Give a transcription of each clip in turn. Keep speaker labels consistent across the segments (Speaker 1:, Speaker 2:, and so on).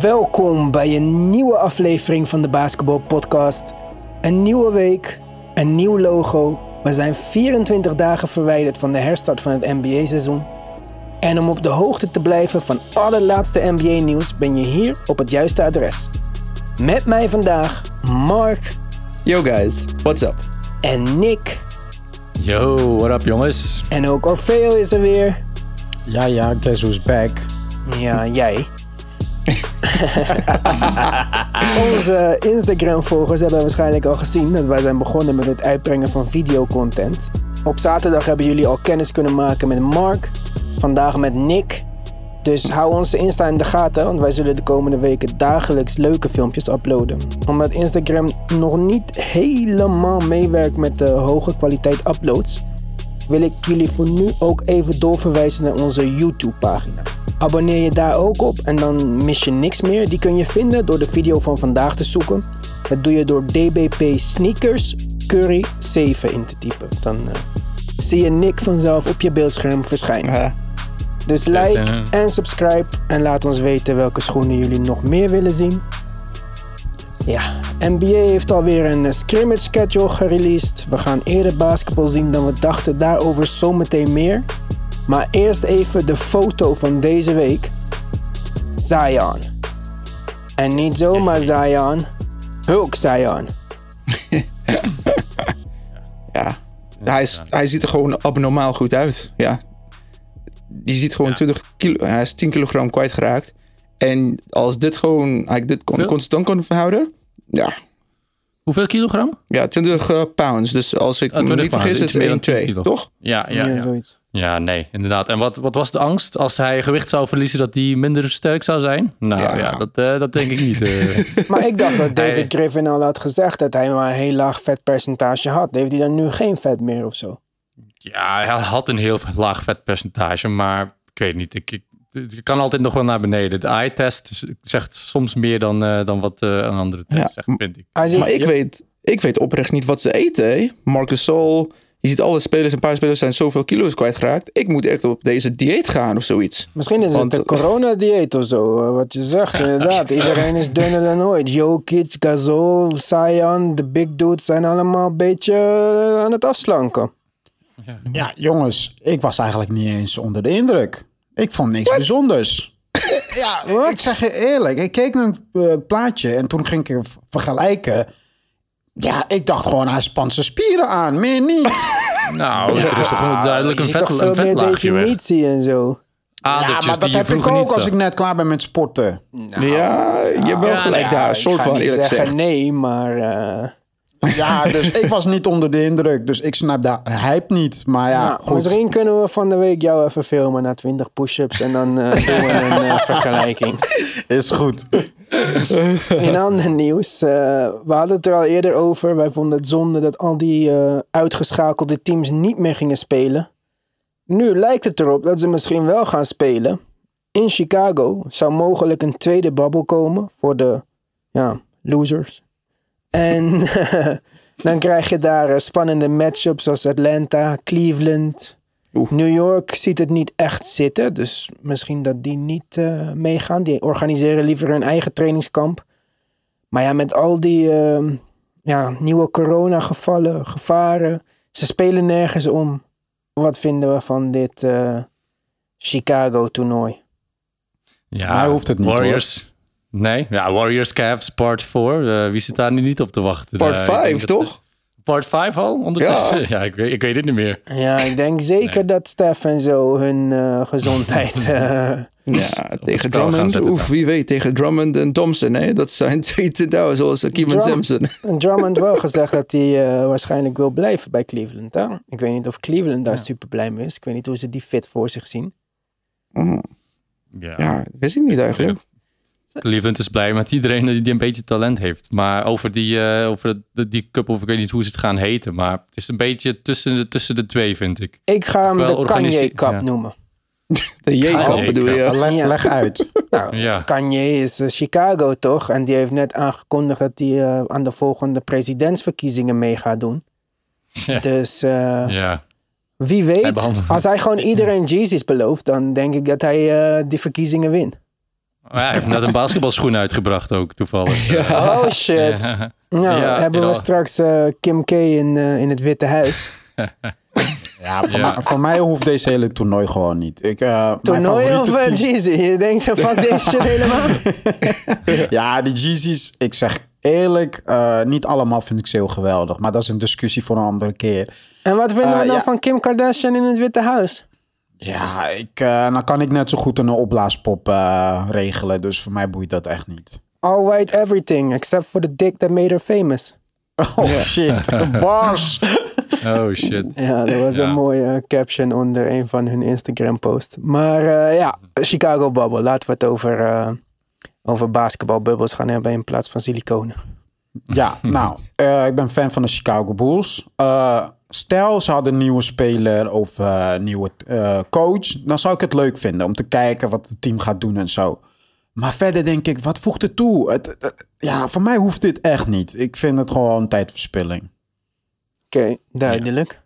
Speaker 1: Welkom bij een nieuwe aflevering van de Basketball Podcast. Een nieuwe week, een nieuw logo. We zijn 24 dagen verwijderd van de herstart van het NBA-seizoen. En om op de hoogte te blijven van alle laatste NBA-nieuws ben je hier op het juiste adres. Met mij vandaag Mark
Speaker 2: Yo guys, what's up?
Speaker 1: en Nick.
Speaker 3: Yo, what up jongens?
Speaker 1: En ook Orfeo is er weer.
Speaker 4: Ja, ja, guess who's back.
Speaker 1: Ja, jij. Onze Instagram-volgers hebben waarschijnlijk al gezien dat wij zijn begonnen met het uitbrengen van videocontent. Op zaterdag hebben jullie al kennis kunnen maken met Mark, vandaag met Nick. Dus hou onze Insta in de gaten, want wij zullen de komende weken dagelijks leuke filmpjes uploaden. Omdat Instagram nog niet helemaal meewerkt met de hoge kwaliteit uploads, wil ik jullie voor nu ook even doorverwijzen naar onze YouTube-pagina. Abonneer je daar ook op en dan mis je niks meer. Die kun je vinden door de video van vandaag te zoeken. Dat doe je door DBP Sneakers Curry 7 in te typen. Dan eh, zie je Nick vanzelf op je beeldscherm verschijnen. Dus like en subscribe en laat ons weten welke schoenen jullie nog meer willen zien. Ja, NBA heeft alweer een eh, scrimmage schedule gereleased. We gaan eerder basketbal zien dan we dachten, daarover zometeen meer. Maar eerst even de foto van deze week. Zion. En niet zomaar Zion, Hulk Zion.
Speaker 2: ja, hij, is, hij ziet er gewoon abnormaal goed uit. Ja. Die ziet gewoon
Speaker 3: Ja.
Speaker 2: 20 kilo, hij is 10 kilogram kwijtgeraakt. En als dit gewoon, hij dit kon, constant kon verhouden, ja,
Speaker 3: Hoeveel kilogram?
Speaker 2: ja 20 eh, pounds. Dus als ik me
Speaker 3: 20
Speaker 2: niet vergis, is het
Speaker 3: iets meer dan 10
Speaker 2: 1-2,
Speaker 3: kilo.
Speaker 2: toch?
Speaker 3: Ja, ja, ja.
Speaker 1: zoiets.
Speaker 3: Ja, nee, inderdaad. En wat, wat was de angst als hij gewicht zou verliezen dat hij minder sterk zou zijn? Nou
Speaker 2: Ja.
Speaker 3: ja, dat, eh, dat denk ik niet. eh.
Speaker 1: Maar ik dacht dat David Griffin al had gezegd dat hij maar een heel laag vetpercentage had. Heeft hij dan nu geen vet meer of zo?
Speaker 3: ja, hij had een heel laag vetpercentage, maar ik weet niet. Ik, ik, je kan altijd nog wel naar beneden. De eye-test zegt soms meer dan, eh, dan wat eh, een andere test
Speaker 2: Ja.
Speaker 3: zegt, vind ik.
Speaker 2: Maar ik weet, ik weet oprecht niet wat ze eten. hè. Marcus Sol, je ziet alle spelers, een paar spelers zijn zoveel kilo's kwijtgeraakt. Ik moet echt op deze dieet gaan of zoiets.
Speaker 1: Misschien is
Speaker 2: Want-
Speaker 1: het de coronadieet of zo, eh, wat je zegt inderdaad. Iedereen is dunner dan ooit. Jokic, Gasol, Zion, de big dudes zijn allemaal een beetje aan het afslanken.
Speaker 4: Ja, jongens, ik was eigenlijk niet eens onder de indruk. Ik vond niks bijzonders. ja, ik zeg je eerlijk. Ik keek naar het eh, plaatje en toen ging ik vergelijken. Ja, ik dacht gewoon, hij spant zijn spieren aan. Meer niet.
Speaker 3: Nou, er is toch duidelijk een, vet,
Speaker 1: toch
Speaker 3: een vetlaagje weg.
Speaker 1: definitie en zo.
Speaker 4: ja,
Speaker 3: Adertjes
Speaker 4: maar dat heb ik ook als
Speaker 3: zag.
Speaker 4: ik net klaar ben met sporten.
Speaker 2: ja, je hebt wel
Speaker 3: ja,
Speaker 2: gelijk
Speaker 3: nou
Speaker 2: daar,
Speaker 1: ik
Speaker 2: soort van
Speaker 1: niet
Speaker 2: eerlijk
Speaker 1: zeggen
Speaker 2: gezegd.
Speaker 1: nee, maar eh,
Speaker 4: Ja, dus ik was niet onder de indruk. Dus ik snap de hype niet. Maar ja,
Speaker 1: nou,
Speaker 4: goed.
Speaker 1: misschien kunnen we van de week jou even filmen na 20 push-ups en dan eh, doen we een eh, vergelijking.
Speaker 4: Is goed.
Speaker 1: In ander nieuws, eh, we hadden het er al eerder over. Wij vonden het zonde dat al die uitgeschakelde teams niet meer gingen spelen. Nu lijkt het erop dat ze misschien wel gaan spelen. In Chicago zou mogelijk een tweede babbel komen voor de ja, losers. En dan krijg je daar eh, spannende matchups als Atlanta, Cleveland. New York ziet het niet echt zitten, dus misschien dat die niet eh, meegaan. Die organiseren liever hun eigen trainingskamp. Maar ja, met al die eh, ja, nieuwe coronagevallen, gevaren, ze spelen nergens om. Wat vinden we van dit eh, Chicago-toernooi?
Speaker 3: Ja,
Speaker 4: Mij hoeft het niet,
Speaker 3: Warriors. Nee, ja, Warriors Cavs part 4. wie zit daar nu niet op te wachten?
Speaker 2: Part
Speaker 3: Eh, ik denk
Speaker 2: 5,
Speaker 3: dat-
Speaker 2: toch?
Speaker 3: Part 5 al ondertussen? Ja, ik, weet, ik weet het niet meer.
Speaker 1: Ja, ik denk zeker dat Stef en zo hun eh, gezondheid. eh,
Speaker 2: Ja, tegen Drummond. Oef, wie weet, tegen Drummond en Thompson. Hè? Dat zijn twee te zoals Kevin
Speaker 1: Drum-
Speaker 2: Simpson.
Speaker 1: En Drummond wel gezegd dat hij eh, waarschijnlijk wil blijven bij Cleveland. Hè? Ik weet niet of Cleveland daar super blij mee is. Ik weet niet hoe ze die fit voor zich zien.
Speaker 3: Ja.
Speaker 2: Ja, wist ik niet eigenlijk.
Speaker 3: Cleveland is blij met iedereen die een beetje talent heeft. Maar over die, eh, over de, die cup, of ik weet niet hoe ze het gaan heten. Maar het is een beetje tussen de, tussen de twee, vind ik.
Speaker 1: Ik ga hem de Kanye Cup
Speaker 3: ja.
Speaker 1: noemen.
Speaker 2: De J-Cup bedoel je?
Speaker 4: Leg,
Speaker 1: Ja.
Speaker 4: leg uit.
Speaker 1: Nou,
Speaker 3: Ja.
Speaker 1: Kanye is eh, Chicago toch? En die heeft net aangekondigd dat hij eh, aan de volgende presidentsverkiezingen mee gaat doen.
Speaker 3: Ja.
Speaker 1: Dus eh,
Speaker 3: Ja.
Speaker 1: wie weet, als hij gewoon iedereen Jeezy's belooft, dan denk ik dat hij die verkiezingen wint.
Speaker 3: Oh, ja, hij heeft net een basketbalschoen uitgebracht ook, toevallig.
Speaker 1: Oh shit.
Speaker 3: Ja.
Speaker 1: Nou,
Speaker 3: Ja,
Speaker 1: hebben we straks eh, Kim K in, eh, in het Witte Huis.
Speaker 4: Ja, voor,
Speaker 3: Ja.
Speaker 4: Mij, voor mij hoeft deze hele toernooi gewoon niet. Ik, eh, mijn
Speaker 1: Toernooi of uh, Jeezy? Je denkt, zo, fuck deze shit helemaal?
Speaker 4: Ja, die Jeezys, ik zeg eerlijk, eh, niet allemaal vind ik ze heel geweldig. Maar dat is een discussie voor een andere keer.
Speaker 1: En wat vinden we dan
Speaker 4: ja.
Speaker 1: van Kim Kardashian in het Witte Huis?
Speaker 4: Ja, ik, eh, dan kan ik net zo goed een opblaaspop eh, regelen. Dus voor mij boeit dat echt niet.
Speaker 1: All right everything, except for the dick that made her famous.
Speaker 4: Oh shit, bars.
Speaker 3: Oh shit.
Speaker 1: Ja, dat was
Speaker 3: Ja.
Speaker 1: een mooie caption onder een van hun Instagram posts. Maar eh, ja, Chicago Bubble. Laten we het over, eh over basketbalbubbels gaan hebben in plaats van siliconen.
Speaker 4: Ja, nou, eh, ik ben fan van de Chicago Bulls. Stel, ze hadden een nieuwe speler of eh, nieuwe eh, coach. Dan zou ik het leuk vinden om te kijken wat het team gaat doen en zo. Maar verder denk ik, wat voegt het toe? Het, het- ja, voor mij hoeft dit echt niet. Ik vind het gewoon tijdverspilling.
Speaker 1: Oké, duidelijk.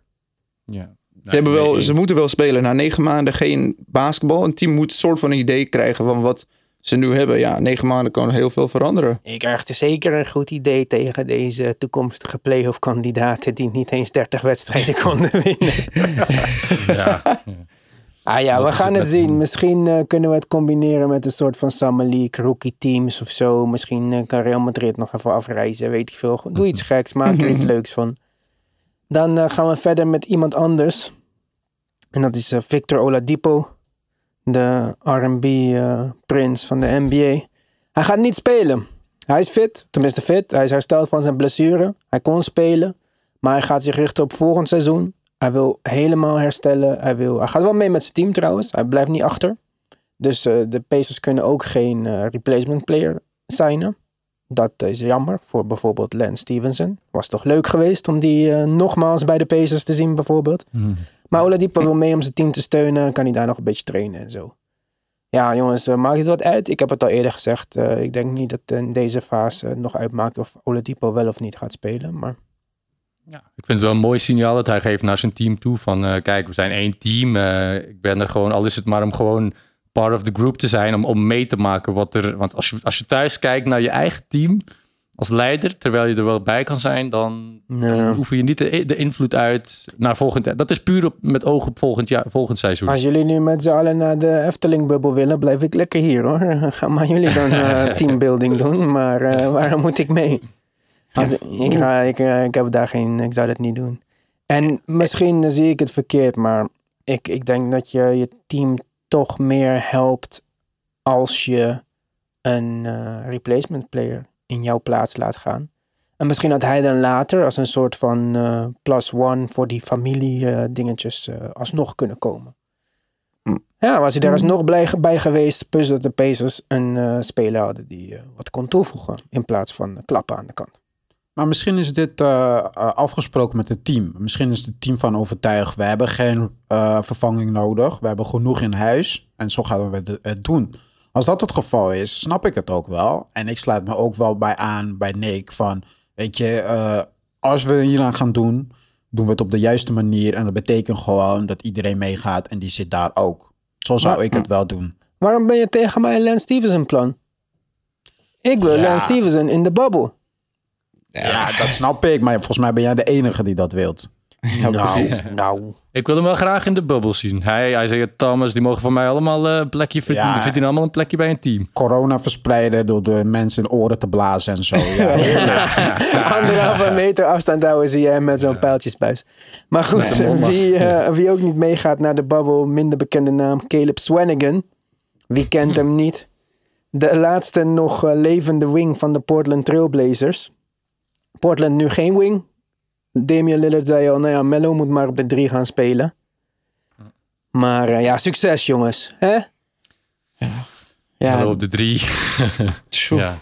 Speaker 3: Ja.
Speaker 2: Ze, hebben wel, ze moeten wel spelen. Na negen maanden geen basketbal. Een team moet een soort van een idee krijgen van wat ze nu hebben. Ja, negen maanden kan heel veel veranderen.
Speaker 1: Ik krijg zeker een goed idee tegen deze toekomstige playoff kandidaten die niet eens 30 wedstrijden konden winnen.
Speaker 3: Ja.
Speaker 1: Ah ja, we gaan
Speaker 3: het
Speaker 1: zien. Misschien eh, kunnen we het combineren met een soort van Summer League, rookie teams of zo. Misschien eh, kan Real Madrid nog even afreizen, weet ik veel. Doe iets geks, maak er iets leuks van. Dan eh, gaan we verder met iemand anders. En dat is Victor Oladipo, de R&B-prins van de NBA. Hij gaat niet spelen. Hij is fit, tenminste fit. Hij is hersteld van zijn blessure. Hij kon spelen, maar hij gaat zich richten op volgend seizoen. Hij wil helemaal herstellen. Hij, wil, hij gaat wel mee met zijn team trouwens. Hij blijft niet achter. Dus eh, de Pacers kunnen ook geen eh, replacement player signen. Dat is jammer voor bijvoorbeeld Lance Stevenson. Was toch leuk geweest om die eh, nogmaals bij de Pacers te zien bijvoorbeeld. Maar Oladipo wil mee om zijn team te steunen. Kan hij daar nog een beetje trainen en zo. Ja jongens, eh, maakt het wat uit? Ik heb het al eerder gezegd. eh, ik denk niet dat in deze fase nog uitmaakt of Oladipo wel of niet gaat spelen. Maar
Speaker 3: Ja, ik vind het wel een mooi signaal dat hij geeft naar zijn team toe. Van kijk, we zijn één team. Ik ben er gewoon, al is het maar om gewoon part of the group te zijn. Om, om mee te maken wat er. Want als je, als je thuis kijkt naar je eigen team als leider, terwijl je er wel bij kan zijn, dan,
Speaker 1: Nee.
Speaker 3: dan oefen je niet de, de invloed uit naar volgend. Dat is puur op, met oog op volgend, jaar, volgend seizoen.
Speaker 1: Als jullie nu met z'n allen naar de Efteling-bubbel willen, blijf ik lekker hier hoor. Ga maar jullie dan eh, teambuilding doen, maar eh, waarom moet ik mee? Als, ik, ga, ik, eh, ik heb daar geen, ik zou dat niet doen. En misschien zie ik het verkeerd, maar ik, ik denk dat je je team toch meer helpt als je een eh, replacement player in jouw plaats laat gaan. En misschien dat hij dan later als een soort van eh, plus one voor die familie eh, dingetjes eh, alsnog kunnen komen. Ja, was hij daar alsnog blij bij geweest. Plus dat de Pacers een eh, speler hadden die wat kon toevoegen. In plaats van klappen aan de kant.
Speaker 4: Maar misschien is dit eh, eh, afgesproken met het team. Misschien is het team van overtuigd. We hebben geen eh, vervanging nodig. We hebben genoeg in huis. En zo gaan we het, doen. Als dat het geval is, snap ik het ook wel. En ik sluit me ook wel bij aan bij Nick. Van, weet je, als we hieraan gaan doen, doen we het op de juiste manier. En dat betekent gewoon dat iedereen meegaat. En die zit daar ook. Zo zou
Speaker 1: Maar-
Speaker 4: ik het wel doen.
Speaker 1: Waarom ben je tegen mijn Lance Stevenson plan? Ik wil
Speaker 4: Ja.
Speaker 1: Lance Stevenson in de bubble.
Speaker 4: Ja, dat snap ik. Maar volgens mij ben jij de enige die dat wilt.
Speaker 2: Ja, precies.
Speaker 1: nou.
Speaker 3: Ik wil hem wel graag in de bubbel zien. Hij, hij zei, Thomas, die mogen van mij allemaal eh, een plekje verdienen.
Speaker 4: Ja.
Speaker 3: Die verdienen allemaal een plekje bij een team.
Speaker 4: Corona verspreiden door de mensen in oren te blazen en zo. Ja,
Speaker 1: Anderhalve meter afstand houden zie je hem met zo'n pijltjesbuis. Maar goed, wie, eh, wie ook niet meegaat naar de bubble, minder bekende naam, Caleb Swanigan. Wie kent hem niet? De laatste nog eh, levende wing van de Portland Trailblazers. Portland nu geen wing. Damian Lillard zei al, nou ja, Melo moet maar op de drie gaan spelen. Maar eh, ja, succes jongens. Hè?
Speaker 2: Ja,
Speaker 3: Hallo op de drie. ja.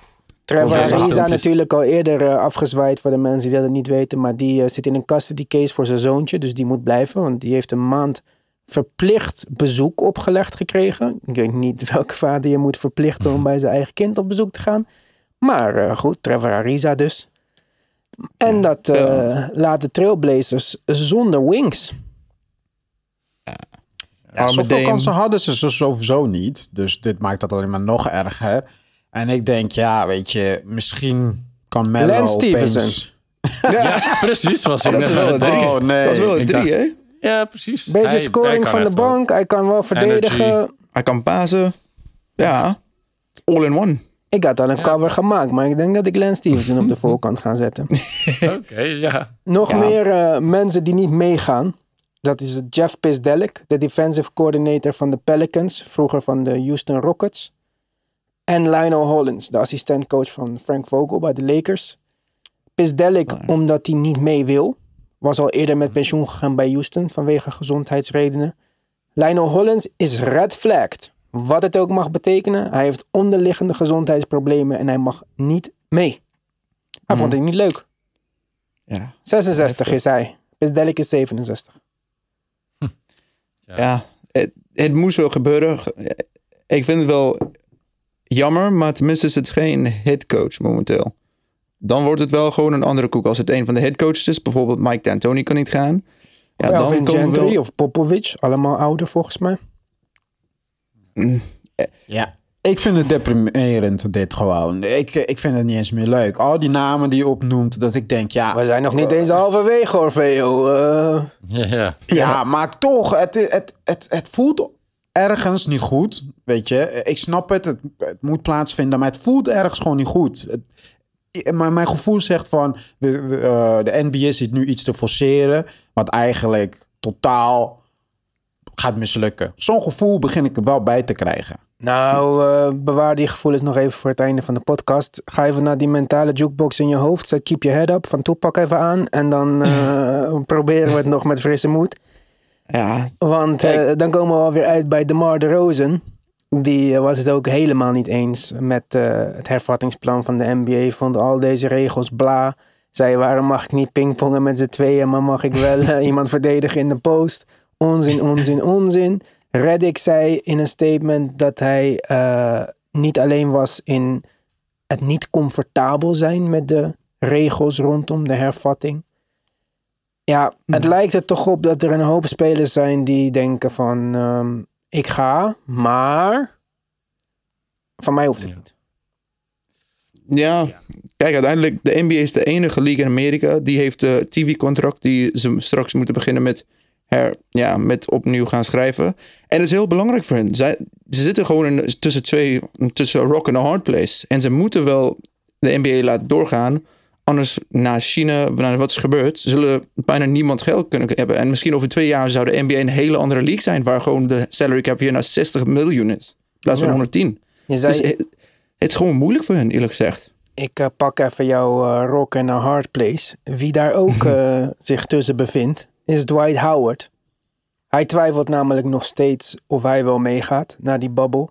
Speaker 1: Trevor
Speaker 3: Ja,
Speaker 1: Ariza natuurlijk al eerder eh, afgezwaaid voor de mensen die dat niet weten. Maar die eh, zit in een custody case voor zijn zoontje. Dus die moet blijven. Want die heeft een maand verplicht bezoek opgelegd gekregen. Ik weet niet welke vader je moet verplichten om bij zijn eigen kind op bezoek te gaan. Maar eh, goed, Trevor Ariza dus. En dat eh, laat de Trailblazers zonder wings.
Speaker 4: Ja, zoveel
Speaker 2: Dame.
Speaker 4: kansen hadden ze zo- sowieso niet. Dus dit maakt dat alleen maar nog erger. En ik denk, ja, weet je, misschien kan Melo
Speaker 1: Lance
Speaker 4: opeens...
Speaker 1: Stevenson.
Speaker 2: Ja,
Speaker 3: Precies, was hij
Speaker 2: dat
Speaker 3: net
Speaker 2: is wel een
Speaker 3: het
Speaker 2: drie.
Speaker 4: Oh, nee.
Speaker 2: Dat is wel een
Speaker 3: Ik
Speaker 2: drie, hè?
Speaker 3: Ja, precies.
Speaker 1: Beetje
Speaker 3: Hij-
Speaker 1: scoring
Speaker 3: hij
Speaker 1: van de
Speaker 3: wel.
Speaker 1: bank. Hij kan wel verdedigen.
Speaker 2: Hij kan pasen. Ja. All in one.
Speaker 1: Ik had al een cover gemaakt, maar ik denk dat ik Lance Stevenson op de voorkant ga zetten.
Speaker 3: Oké, ja.
Speaker 1: Nog
Speaker 2: Ja.
Speaker 1: meer eh, mensen die niet meegaan. Dat is Jeff Pisdelic, de defensive coordinator van de Pelicans, vroeger van de Houston Rockets. En Lionel Hollins, de assistentcoach van Frank Vogel bij de Lakers. Pisdelic, omdat hij niet mee wil, was al eerder met pensioen gegaan bij Houston vanwege gezondheidsredenen. Lionel Hollins is red flagged. Wat het ook mag betekenen, hij heeft onderliggende gezondheidsproblemen en hij mag niet mee. Hij vond het niet leuk.
Speaker 2: Ja.
Speaker 1: 66 is hij. Pisdelic is 67.
Speaker 2: Ja. Het, het moest wel gebeuren. Ik vind het wel jammer, maar tenminste is het geen headcoach momenteel. Dan wordt het wel gewoon een andere koek. Als het een van de headcoaches is, bijvoorbeeld Mike D'Antoni kan niet gaan. Ja,
Speaker 1: of
Speaker 2: we
Speaker 1: Gentry
Speaker 2: wel-
Speaker 1: of Popovic. Allemaal ouder volgens mij.
Speaker 4: Ja, ik vind het deprimerend dit gewoon. Ik, ik vind het niet eens meer leuk. Al die namen die je opnoemt, dat ik denk, ja...
Speaker 1: We zijn nog niet eens halverwege hoor, Veo. Eh,
Speaker 3: Ja, ja.
Speaker 4: Ja, maar toch, het, het, het, het voelt ergens niet goed. Weet je, ik snap het, het, het moet plaatsvinden, maar het voelt ergens gewoon niet goed. Het, maar mijn gevoel zegt van, eh, de NBA zit nu iets te forceren, wat eigenlijk totaal gaat mislukken. Zo'n gevoel begin ik er wel bij te krijgen.
Speaker 1: nou, eh, bewaar die gevoelens nog even voor het einde van de podcast. Ga even naar die mentale jukebox in je hoofd. Zet Keep Your Head Up van Toepak even aan. En dan eh, proberen we het nog met frisse moed.
Speaker 2: Ja,
Speaker 1: Want eh, dan komen we alweer uit bij DeMar DeRozan. Die was het ook helemaal niet eens met het hervattingsplan van de NBA. Vond al deze regels bla. Zei waarom mag ik niet pingpongen met z'n tweeën, maar mag ik wel iemand verdedigen in de post. Onzin, onzin, onzin. Reddick zei in een statement dat hij eh, niet alleen was in het niet comfortabel zijn met de regels rondom de hervatting. Ja, het lijkt er toch op dat er een hoop spelers zijn die denken van... ehm, ik ga, maar... Van mij hoeft het niet.
Speaker 2: Ja, kijk, uiteindelijk, de NBA is de enige league in Amerika. Die heeft de TV-contract die ze straks moeten beginnen met, her, ja, met opnieuw gaan schrijven. En dat is heel belangrijk voor hen. Zij, ze zitten gewoon in, tussen twee, tussen een rock en a hard place. En ze moeten wel de NBA laten doorgaan. Anders, na China, naar wat is gebeurd, zullen bijna niemand geld kunnen hebben. En misschien over twee jaar zou de NBA een hele andere league zijn, waar gewoon de salary cap weer naar 60 miljoen is. In plaats van
Speaker 1: Ja.
Speaker 2: 110.
Speaker 1: Je zei,
Speaker 2: Dus het, het is gewoon moeilijk voor hen, eerlijk gezegd.
Speaker 1: ik eh, pak even jouw eh, rock en a hard place. Wie daar ook eh, zich tussen bevindt, is Dwight Howard. Hij twijfelt namelijk nog steeds of hij wel meegaat naar die babbel.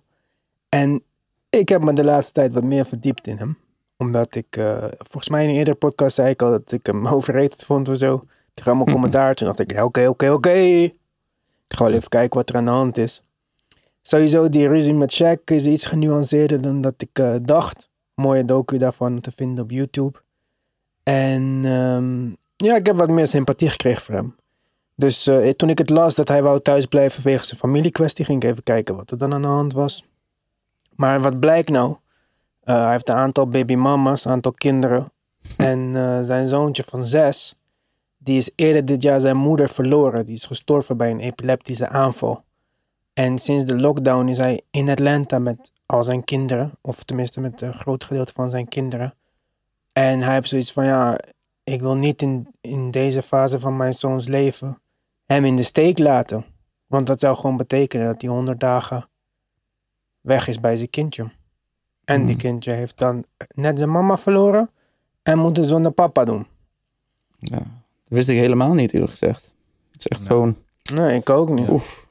Speaker 1: En ik heb me de laatste tijd wat meer verdiept in hem. Omdat ik, eh, volgens mij in een eerdere podcast zei ik al dat ik hem overrated vond of zo. Ik kreeg allemaal commentaar. Toen dacht ik, oké, oké, oké. Ik ga wel even kijken wat er aan de hand is. Sowieso, die ruzie met Shaq is iets genuanceerder dan dat ik eh, dacht. Mooie docu daarvan te vinden op YouTube. En ehm, ja, ik heb wat meer sympathie gekregen voor hem. Dus eh, toen ik het las dat hij wou thuisblijven vanwege zijn familiekwestie, ging ik even kijken wat er dan aan de hand was. Maar wat blijkt nou? Eh, hij heeft een aantal babymama's, een aantal kinderen. En eh, zijn zoontje van zes, die is eerder dit jaar zijn moeder verloren. Die is gestorven bij een epileptische aanval. En sinds de lockdown is hij in Atlanta met al zijn kinderen. Of tenminste met een groot gedeelte van zijn kinderen. En hij heeft zoiets van, ja, ik wil niet in, in deze fase van mijn zoons leven hem in de steek laten. Want dat zou gewoon betekenen dat hij 100 dagen weg is bij zijn kindje. En die kindje heeft dan net zijn mama verloren en moet het zonder papa doen.
Speaker 2: Ja, dat wist ik helemaal niet, eerlijk gezegd. Het is echt gewoon...
Speaker 1: Nee, ik ook niet.
Speaker 2: Oef.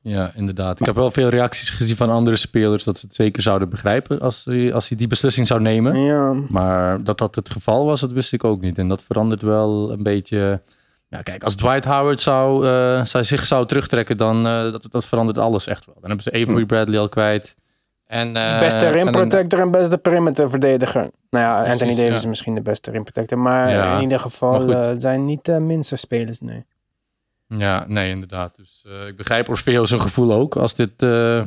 Speaker 3: Ja, inderdaad. Ik heb wel veel reacties gezien van andere spelers dat ze het zeker zouden begrijpen als hij, als hij die beslissing zou nemen.
Speaker 1: Ja,
Speaker 3: Maar dat dat het geval was, dat wist ik ook niet. En dat verandert wel een beetje. Ja, kijk, als Dwight Howard zou, eh, zou zich zou terugtrekken, dan eh, dat, dat verandert alles echt wel. Dan hebben ze Avery Bradley al kwijt. En, eh,
Speaker 1: beste rim
Speaker 3: en
Speaker 1: en beste perimeter verdediger. Nou ja,
Speaker 3: Precies,
Speaker 1: Anthony Davis
Speaker 3: ja.
Speaker 1: is misschien de beste rim protector. Maar
Speaker 3: Ja,
Speaker 1: in ieder geval eh, zijn niet de minste spelers, nee.
Speaker 3: Ja, nee, inderdaad. Dus eh, ik begrijp Orfeo zijn gevoel ook. Als dit, eh,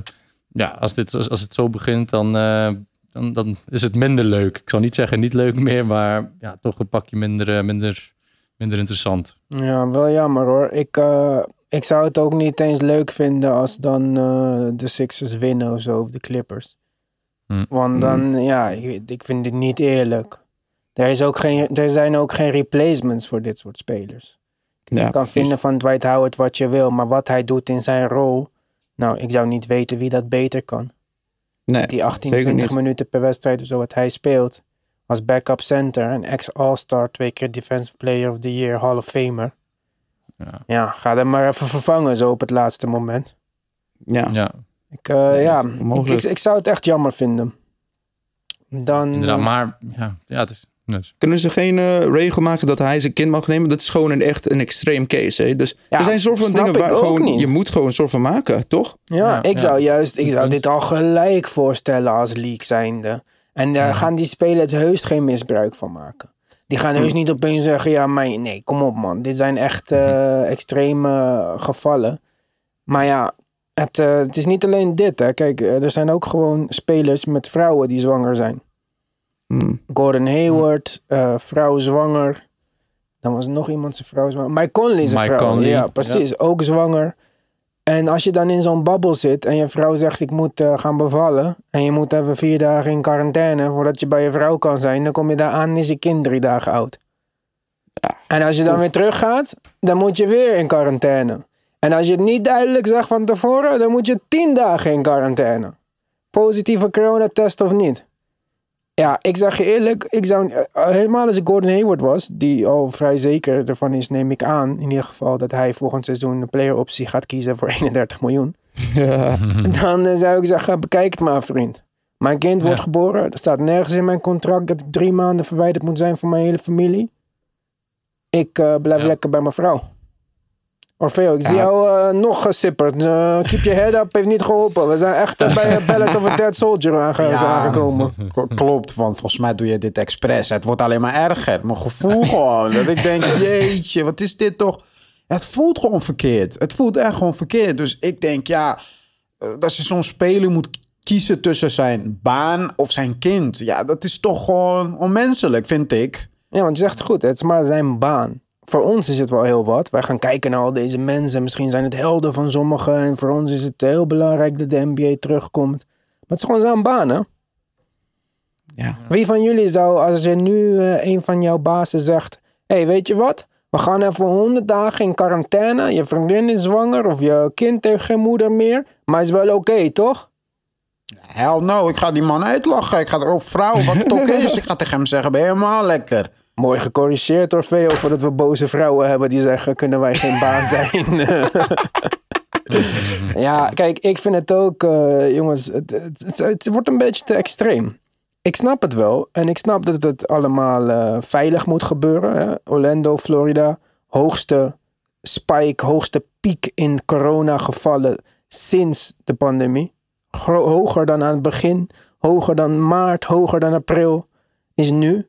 Speaker 3: ja, als dit als, als het zo begint, dan, eh, dan, dan is het minder leuk. Ik zal niet zeggen niet leuk meer, maar ja, toch een pakje minder, eh, minder, minder interessant.
Speaker 1: Ja, wel jammer hoor. Ik, eh, ik zou het ook niet eens leuk vinden als dan eh, de Sixers winnen of zo, of de Clippers.
Speaker 3: Hm.
Speaker 1: Want dan, ja, ik, ik vind dit niet eerlijk. Er, is ook geen, er zijn ook geen replacements voor dit soort spelers.
Speaker 2: Ja,
Speaker 1: je kan
Speaker 2: precies.
Speaker 1: vinden van Dwight Howard wat je wil, maar wat hij doet in zijn rol, nou, ik zou niet weten wie dat beter kan.
Speaker 2: Nee,
Speaker 1: Die 18,
Speaker 2: zeker
Speaker 1: 20
Speaker 2: niet.
Speaker 1: minuten per wedstrijd of zo wat hij speelt. Als backup center, een ex-All-Star, twee keer Defensive Player of the Year, Hall of Famer.
Speaker 3: Ja.
Speaker 1: Ja, ga hem maar even vervangen zo op het laatste moment.
Speaker 2: Ja.
Speaker 3: Ja,
Speaker 1: Ik, eh, ja, ik, ik, ik zou het echt jammer vinden. Dan,
Speaker 3: inderdaad. Maar ja, ja het is... Dus.
Speaker 2: Kunnen ze geen eh, regel maken dat hij zijn kind mag nemen? Dat is gewoon een echt een extreem case. Hè? Dus
Speaker 1: Ja,
Speaker 2: er zijn soort van dingen waar gewoon,
Speaker 1: niet.
Speaker 2: je moet gewoon een soort van maken, toch?
Speaker 1: ja,
Speaker 3: Ja,
Speaker 1: ik
Speaker 3: ja.
Speaker 1: zou juist, ik zou dit al gelijk voorstellen als league zijnde. En daar gaan die spelers heus geen misbruik van maken. Die gaan heus niet opeens zeggen, ja, maar nee, kom op man. Dit zijn echt eh, extreme gevallen. Maar ja, het, eh, het is niet alleen dit. Hè. Kijk, eh, er zijn ook gewoon spelers met vrouwen die zwanger zijn.
Speaker 2: Hmm.
Speaker 1: Gordon Hayward, eh, vrouw zwanger. Dan was nog iemand zijn vrouw zwanger. Mike Conley is een vrouw.
Speaker 3: Conley,
Speaker 1: ja, precies. Ook zwanger. En als je dan in zo'n babbel zit en je vrouw zegt ik moet eh, gaan bevallen. En je moet even vier dagen in quarantaine voordat je bij je vrouw kan zijn. Dan kom je daar aan en is je kind drie dagen oud. En als je dan weer teruggaat, dan moet je weer in quarantaine. En als je het niet duidelijk zegt van tevoren, dan moet je tien dagen in quarantaine. Positieve coronatest of niet. Ja, ik zeg je eerlijk, ik zou, eh, helemaal als ik Gordon Hayward was, die al vrij zeker ervan is, neem ik aan, in ieder geval, dat hij volgend seizoen een player optie gaat kiezen voor 31 miljoen.
Speaker 2: Ja.
Speaker 1: Dan eh, zou ik zeggen, bekijk het maar vriend. Mijn kind wordt
Speaker 3: Ja.
Speaker 1: geboren, er staat nergens in mijn contract dat ik drie maanden verwijderd moet zijn van mijn hele familie. Ik eh, blijf
Speaker 3: Ja.
Speaker 1: lekker bij mijn vrouw. Orfeo, ik zie jou eh, nog gesipperd. Eh, keep your head up, heeft niet geholpen. We zijn echt bij een Ballad of a Dead Soldier aange-
Speaker 4: Ja.
Speaker 1: aangekomen.
Speaker 4: Klopt, want volgens mij doe je dit expres. Het wordt alleen maar erger. Mijn gevoel gewoon. Dat ik denk, jeetje, wat is dit toch? Het voelt gewoon verkeerd. Het voelt echt gewoon verkeerd. Dus ik denk, ja, eh, dat je zo'n speler moet kiezen tussen zijn baan of zijn kind. Ja, dat is toch gewoon onmenselijk, vind ik.
Speaker 1: Ja, want je zegt goed, het is maar zijn baan. Voor ons is het wel heel wat. Wij gaan kijken naar al deze mensen. Misschien zijn het helden van sommigen. En voor ons is het heel belangrijk dat de NBA terugkomt. Maar het is gewoon zijn baan, hè?
Speaker 2: Ja.
Speaker 1: Wie van jullie zou, als je nu eh, een van jouw bazen zegt... Hé, hey, weet je wat? We gaan even 100 dagen in quarantaine. Je vriendin is zwanger of je kind heeft geen moeder meer. Maar is wel oké, toch?
Speaker 4: Hell no, ik ga die man uitlachen. Ik ga er ook vrouw, wat het ook is. Ik ga tegen hem zeggen, ben je helemaal lekker.
Speaker 1: Mooi gecorrigeerd door Veo voordat we boze vrouwen hebben die zeggen: kunnen wij geen baas zijn? ja, kijk, ik vind het ook, eh, jongens, het, het, het, wordt een beetje te extreem. Ik snap het wel en ik snap dat het allemaal eh, veilig moet gebeuren. Hè? Orlando, Florida, hoogste spike, hoogste piek in coronagevallen sinds de pandemie. Hoger dan aan het begin, hoger dan maart, hoger dan april is nu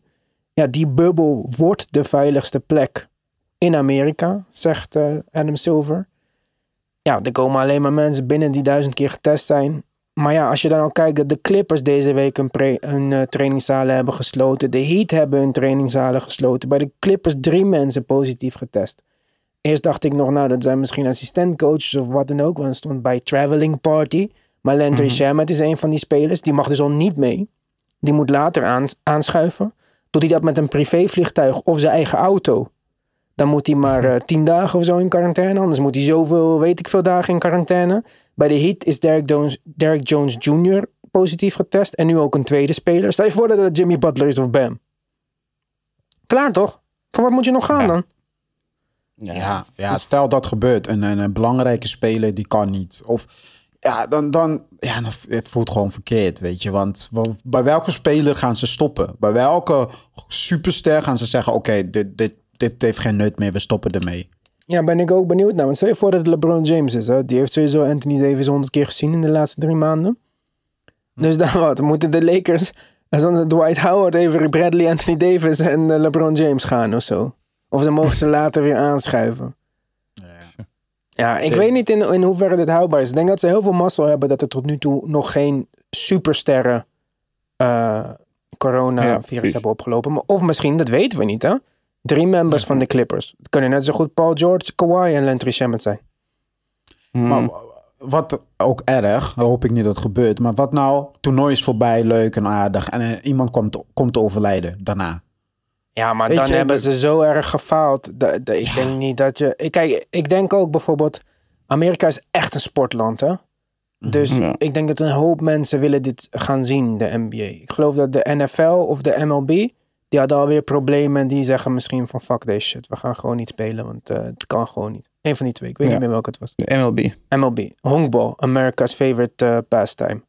Speaker 1: ja, die bubbel wordt de veiligste plek in Amerika, zegt eh, Adam Silver. Ja, er komen alleen maar mensen binnen die duizend keer getest zijn. Maar ja, als je dan al kijkt dat de Clippers deze week hun, hun eh, trainingszalen hebben gesloten. De Heat hebben hun trainingszalen gesloten. Bij de Clippers drie mensen positief getest. Eerst dacht ik nog, nou, dat zijn misschien assistentcoaches of wat dan ook. Want het stond bij Traveling Party. Maar Landry Shamet is een van die spelers. Die mag dus al niet mee. Die moet later aan, aanschuiven. Doet hij dat met een privévliegtuig of zijn eigen auto? Dan moet hij maar eh, tien dagen of zo in quarantaine. Anders moet hij zoveel, weet ik veel dagen in quarantaine. Bij de Heat is Derek Jones, Derek Jones Jr. positief getest. En nu ook een tweede speler. Stel je voor dat het Jimmy Butler is of Bam. Klaar toch? Voor wat moet je nog gaan dan?
Speaker 4: Ja, ja, stel dat gebeurt. Een, een, een belangrijke speler die kan niet. Of ja, dan, dan, ja, het voelt gewoon verkeerd, weet je. Want wa- bij welke speler gaan ze stoppen? Bij welke superster gaan ze zeggen: Oké, dit, dit, dit heeft geen nut meer, we stoppen ermee.
Speaker 1: Ja, ben ik ook benieuwd naar. Want stel je voor dat het LeBron James is. Hè? Die heeft sowieso Anthony Davis honderd keer gezien in de laatste drie maanden. Dus dan wat? Moeten de Lakers zonder Dwight Howard even Bradley, Anthony Davis en eh, LeBron James gaan of zo? Of dan mogen ze later weer aanschuiven. Ja, ik weet niet in, in hoeverre dit houdbaar is. Ik denk dat ze heel veel mazzel hebben dat er tot nu toe nog geen supersterren eh coronavirus hebben opgelopen. Maar, of misschien, dat weten we niet hè. Drie members van de Clippers. Het kunnen net zo goed Paul George, Kawhi en Landry Shamet zijn.
Speaker 4: Maar wat ook erg, hoop ik niet dat het gebeurt. Maar wat nou, toernooi is voorbij, leuk en aardig. En eh, iemand komt, komt te overlijden daarna.
Speaker 1: Ja, maar
Speaker 4: Weet
Speaker 1: dan
Speaker 4: je,
Speaker 1: hebben
Speaker 4: dat-
Speaker 1: ze zo erg gefaald. Ik denk niet dat je... ik- Kijk, ik denk ook bijvoorbeeld... Amerika is echt een sportland, hè? Dus
Speaker 2: Ja.
Speaker 1: ik denk dat een hoop mensen willen dit gaan zien, de NBA. Ik geloof dat de NFL of de MLB... die hadden alweer problemen en die zeggen misschien van... fuck deze shit, we gaan gewoon niet spelen, want eh, het kan gewoon niet. Eén van die twee, ik weet
Speaker 2: Ja.
Speaker 1: niet meer welke het was.
Speaker 2: De MLB.
Speaker 1: MLB, honkbal, America's favorite eh, pastime.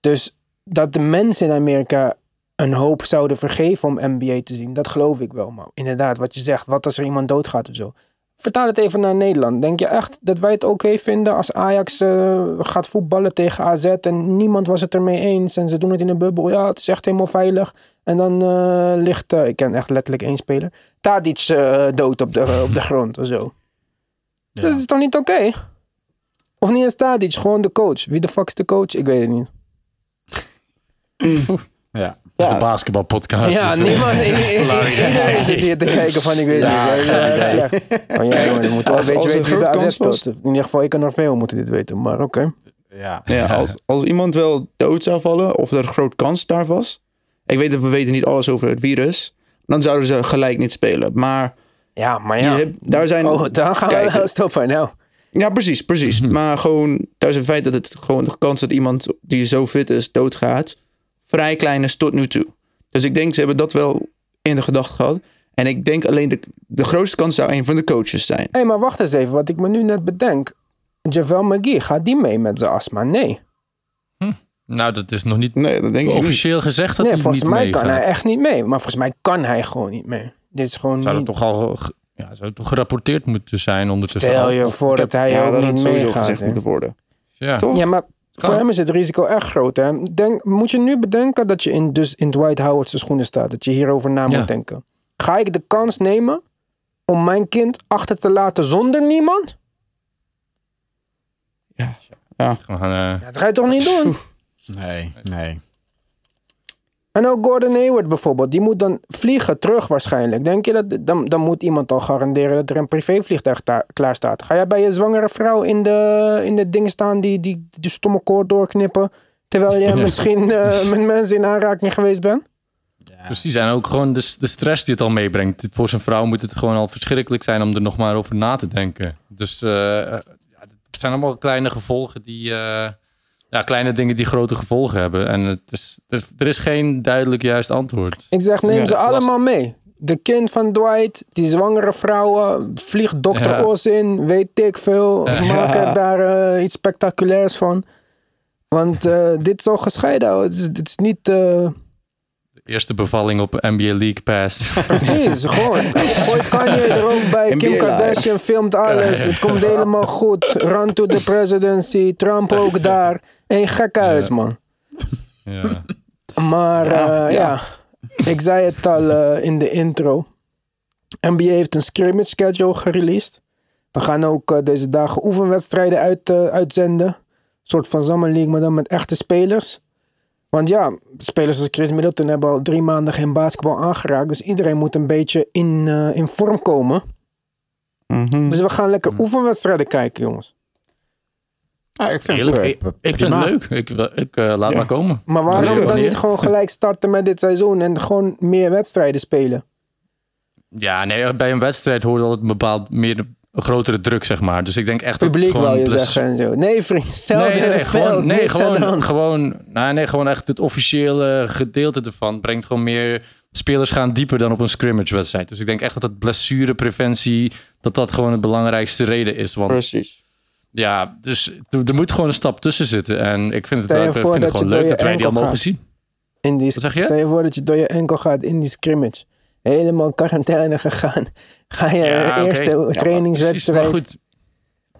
Speaker 1: Dus dat de mensen in Amerika een hoop zouden vergeven om NBA te zien, dat geloof ik wel. Maar inderdaad, wat je zegt, wat als er iemand doodgaat of zo. Vertaal het even naar Nederland. Denk je echt dat wij het oké vinden als Ajax eh, gaat voetballen tegen AZ en niemand was het ermee eens en ze doen het in een bubbel? Ja, het is echt helemaal veilig. En dan eh, ligt, eh, ik ken echt letterlijk één speler, Tadic dood op de, op de grond of zo. Dat is toch niet oké? Of niet eens Tadic, gewoon de coach. Wie de fuck is de coach? Ik weet het niet.
Speaker 4: Ja.
Speaker 3: Dat is de basketbalpodcast.
Speaker 1: Ja,
Speaker 3: dus, eh,
Speaker 1: niemand. i- Iedereen zit hier te kijken van ik weet
Speaker 4: Ja,
Speaker 1: niet. Ja. Maar ja, jongen, je moet wel een beetje weten wie bij
Speaker 2: grote
Speaker 1: AZ speelt. In ieder geval, ik en Orfeo moeten dit weten. Maar oké.
Speaker 4: Ja.
Speaker 2: Ja, als, als iemand wel dood zou vallen, of er een groot kans daar was. Ik weet dat we weten niet alles over het virus. Dan zouden ze gelijk niet spelen. Maar
Speaker 1: Ja, maar ja.
Speaker 2: hebt- daar zijn.
Speaker 1: Oh, dan gaan we stoppen. Nou,
Speaker 2: Ja, precies, precies. Maar gewoon, daar is het feit dat het gewoon de kans dat iemand die zo fit is doodgaat, vrij klein is tot nu toe. Dus ik denk, ze hebben dat wel in de gedachte gehad. En ik denk alleen, de, de grootste kans zou een van de coaches zijn.
Speaker 1: hé, maar wacht eens even. Wat ik me nu net bedenk. Javel McGee, gaat die mee met zijn astma? Nee.
Speaker 3: Nou, dat is nog niet
Speaker 2: Nee, dat denk ik niet.
Speaker 3: officieel gezegd dat
Speaker 1: Nee,
Speaker 3: hij
Speaker 1: volgens
Speaker 3: niet
Speaker 1: mij kan hij echt niet mee. Maar volgens mij kan hij gewoon niet mee. Dit is gewoon
Speaker 3: Zou
Speaker 1: niet...
Speaker 3: het toch al ja, zou het toch gerapporteerd moeten zijn ondertussen?
Speaker 1: Stel je
Speaker 3: Of-
Speaker 1: voor dat hij
Speaker 2: Ja,
Speaker 1: ook
Speaker 2: dat had
Speaker 1: niet
Speaker 2: sowieso
Speaker 1: meegaat.
Speaker 2: gezegd moeten worden.
Speaker 3: Ja.
Speaker 2: Toch?
Speaker 1: Ja, maar voor hem is het risico echt groot. Hè? Denk, moet je nu bedenken dat je in, dus in Dwight Howard's schoenen staat. Dat je hierover na
Speaker 3: Ja.
Speaker 1: moet denken. Ga ik de kans nemen om mijn kind achter te laten zonder niemand?
Speaker 2: Ja. Ja.
Speaker 3: Gaan,
Speaker 1: Ja, dat ga je toch niet doen?
Speaker 4: Nee, nee.
Speaker 1: En ook Gordon Hayward bijvoorbeeld. Die moet dan vliegen terug waarschijnlijk. Denk je dat... Dan, dan moet iemand al garanderen dat er een privévliegtuig klaar staat. Ga jij bij je zwangere vrouw in de, in de ding staan die, die de stomme koord doorknippen... Terwijl je misschien eh, met mensen in aanraking geweest bent?
Speaker 3: Precies, en ook gewoon de, de stress die het al meebrengt. Voor zijn vrouw moet het gewoon al verschrikkelijk zijn om er nog maar over na te denken. Dus eh, ja, het zijn allemaal kleine gevolgen die... eh, ja, kleine dingen die grote gevolgen hebben. En het is, er, er is geen duidelijk juist antwoord.
Speaker 1: Ik zeg, neem
Speaker 2: Ja,
Speaker 1: ze allemaal mee. De kind van Dwight, die zwangere vrouwen, vliegt dokter
Speaker 3: Ja.
Speaker 1: Oz in, weet ik veel. Maak er daar eh, iets spectaculairs van. Want eh, dit is al gescheiden. Het is, het is niet... eh,
Speaker 3: De eerste bevalling op NBA League Pass.
Speaker 1: precies, gewoon. Gooi Kanye er ook bij. Kim Kardashian filmt alles. Het komt helemaal goed. Run to the presidency. Trump ook daar. Een gekhuis, man.
Speaker 3: ja.
Speaker 1: Maar eh, ja,
Speaker 2: ja.
Speaker 1: ik zei het al eh, in de intro. NBA heeft een scrimmage schedule gereleased. We gaan ook eh, deze dagen oefenwedstrijden uit, uitzenden. Een soort van Summer League, maar dan met echte spelers. Want ja, spelers als Chris Middleton hebben al drie maanden geen basketbal aangeraakt. Dus iedereen moet een beetje in, eh, in vorm komen.
Speaker 2: Mhm.
Speaker 1: Dus we gaan lekker oefenwedstrijden kijken, jongens.
Speaker 4: Ja, ik vind
Speaker 3: Eerlijk,
Speaker 4: het,
Speaker 3: ik,
Speaker 4: eh,
Speaker 3: ik vind
Speaker 4: prima.
Speaker 3: het leuk. Ik, ik eh, laat
Speaker 2: Ja.
Speaker 3: maar komen.
Speaker 1: Maar waarom dan niet gewoon gelijk starten met dit seizoen en gewoon meer wedstrijden spelen?
Speaker 3: Ja, nee, bij een wedstrijd hoort altijd een bepaald meer een grotere druk, zeg maar. Dus ik denk echt dat
Speaker 1: Publiek
Speaker 3: gewoon
Speaker 1: wou je
Speaker 3: bless-
Speaker 1: zeggen en zo. Nee, vriend, hetzelfde
Speaker 3: Nee, gewoon, nee, gewoon, gewoon, nou, nee, gewoon echt het officiële gedeelte ervan brengt gewoon meer. Spelers gaan dieper dan op een scrimmage wedstrijd. Dus ik denk echt dat het blessurepreventie, dat dat gewoon de belangrijkste reden is. Want
Speaker 2: Precies.
Speaker 3: ja, dus er, moet gewoon een stap tussen zitten. En ik vind het, wel, vind het gewoon leuk dat wij die al mogen zien.
Speaker 1: In die,
Speaker 3: Wat zeg je?
Speaker 1: Stel je voor dat je door je enkel gaat in die scrimmage. Helemaal quarantaine gegaan. Ga je
Speaker 3: Ja,
Speaker 1: eerste
Speaker 3: Ja,
Speaker 1: trainingswedstrijd.
Speaker 3: Precies, maar goed.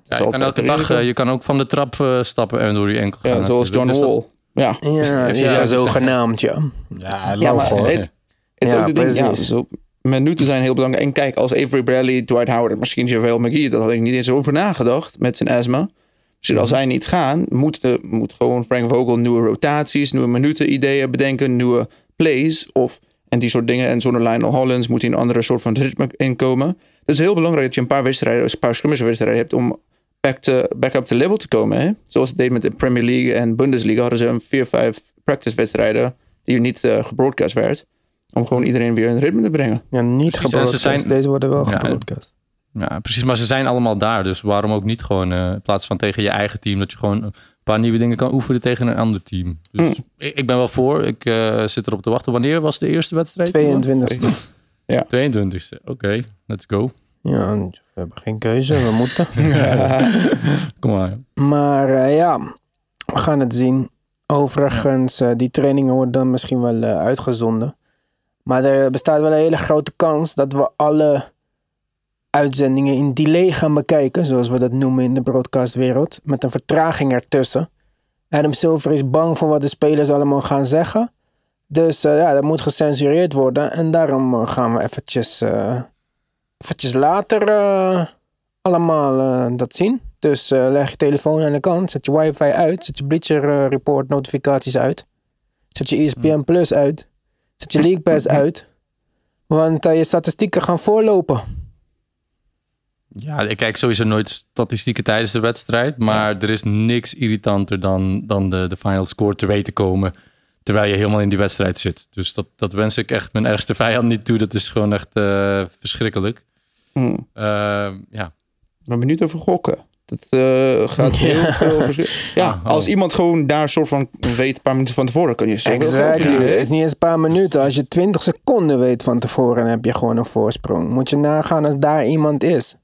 Speaker 3: Ja, je kan elke dag, eh, je kan ook van de trap eh, stappen en door je enkel gaan.
Speaker 2: Ja, zoals John.
Speaker 3: Dus
Speaker 2: Wall. Ja.
Speaker 1: Ja, ja,
Speaker 3: zo
Speaker 1: zogenaamd, ja.
Speaker 4: Ja,
Speaker 2: Ja, maar het, het is
Speaker 1: Ja,
Speaker 2: ook de ding, ja, zo, minuten zijn heel belangrijk. En kijk, als Avery Bradley, Dwight Howard, misschien JaVale McGee, dat had ik niet eens over nagedacht met zijn asma. Dus als zij niet gaan, moet, de, moet gewoon Frank Vogel nieuwe rotaties, nieuwe minuten ideeën bedenken, nieuwe plays of en die soort dingen. En zonder Lionel Hollins moet hij een andere soort van ritme inkomen. Het is heel belangrijk dat je een paar wedstrijden, een paar wedstrijden hebt om back, to, back up to level te komen. Hè? Zoals het deed met de Premier League en Bundesliga hadden ze een vier, vijf practice wedstrijden die niet uh, gebroadcast werd. Om gewoon iedereen weer in ritme te brengen.
Speaker 1: Ja, niet
Speaker 3: ze
Speaker 1: gebroadcast.
Speaker 3: zijn-
Speaker 1: Deze worden wel
Speaker 3: Ja,
Speaker 1: gebroadcast.
Speaker 3: Ja, precies. Maar ze zijn allemaal daar. Dus waarom ook niet gewoon eh, in plaats van tegen je eigen team... dat je gewoon paar nieuwe dingen kan oefenen tegen een ander team. Dus ik, ik ben wel voor. Ik eh, zit erop te wachten. Wanneer was de eerste wedstrijd?
Speaker 1: 22e.
Speaker 3: 22e. Oké, let's go.
Speaker 1: Ja, we hebben geen keuze. We moeten.
Speaker 3: Kom maar.
Speaker 1: Maar eh, ja, we gaan het zien. Overigens, eh, die trainingen worden dan misschien wel uitgezonden. Maar er bestaat wel een hele grote kans dat we alle uitzendingen in delay gaan bekijken. Zoals we dat noemen in de broadcastwereld. Met een vertraging ertussen. Adam Silver is bang voor wat de spelers allemaal gaan zeggen. Dus eh, ja, dat moet gecensureerd worden. En daarom eh, gaan we eventjes, eh, eventjes later allemaal dat zien. Dus leg je telefoon aan de kant, zet je wifi uit, zet je Bleacher Report notificaties uit. Zet je ESPN Plus uit. Zet je League Pass uit. Want je statistieken gaan voorlopen.
Speaker 3: Ja, ik kijk sowieso nooit statistieken tijdens de wedstrijd. Maar er is niks irritanter dan, dan de, de final score te weten komen. Terwijl je helemaal in die wedstrijd zit. Dus dat, dat wens ik echt mijn ergste vijand niet toe. Dat is gewoon echt eh, verschrikkelijk.
Speaker 2: Hmm.
Speaker 3: Eh, ja.
Speaker 2: Maar benieuwd over gokken. Dat eh, gaat heel veel verschil. Ja,
Speaker 3: Ah, oh.
Speaker 2: als iemand gewoon daar soort van weet een paar minuten van tevoren, kun je
Speaker 1: Exactly.
Speaker 2: verdienen.
Speaker 1: Het is niet eens een paar minuten. Als je 20 seconden weet van tevoren, heb je gewoon een voorsprong. Moet je nagaan als daar iemand is.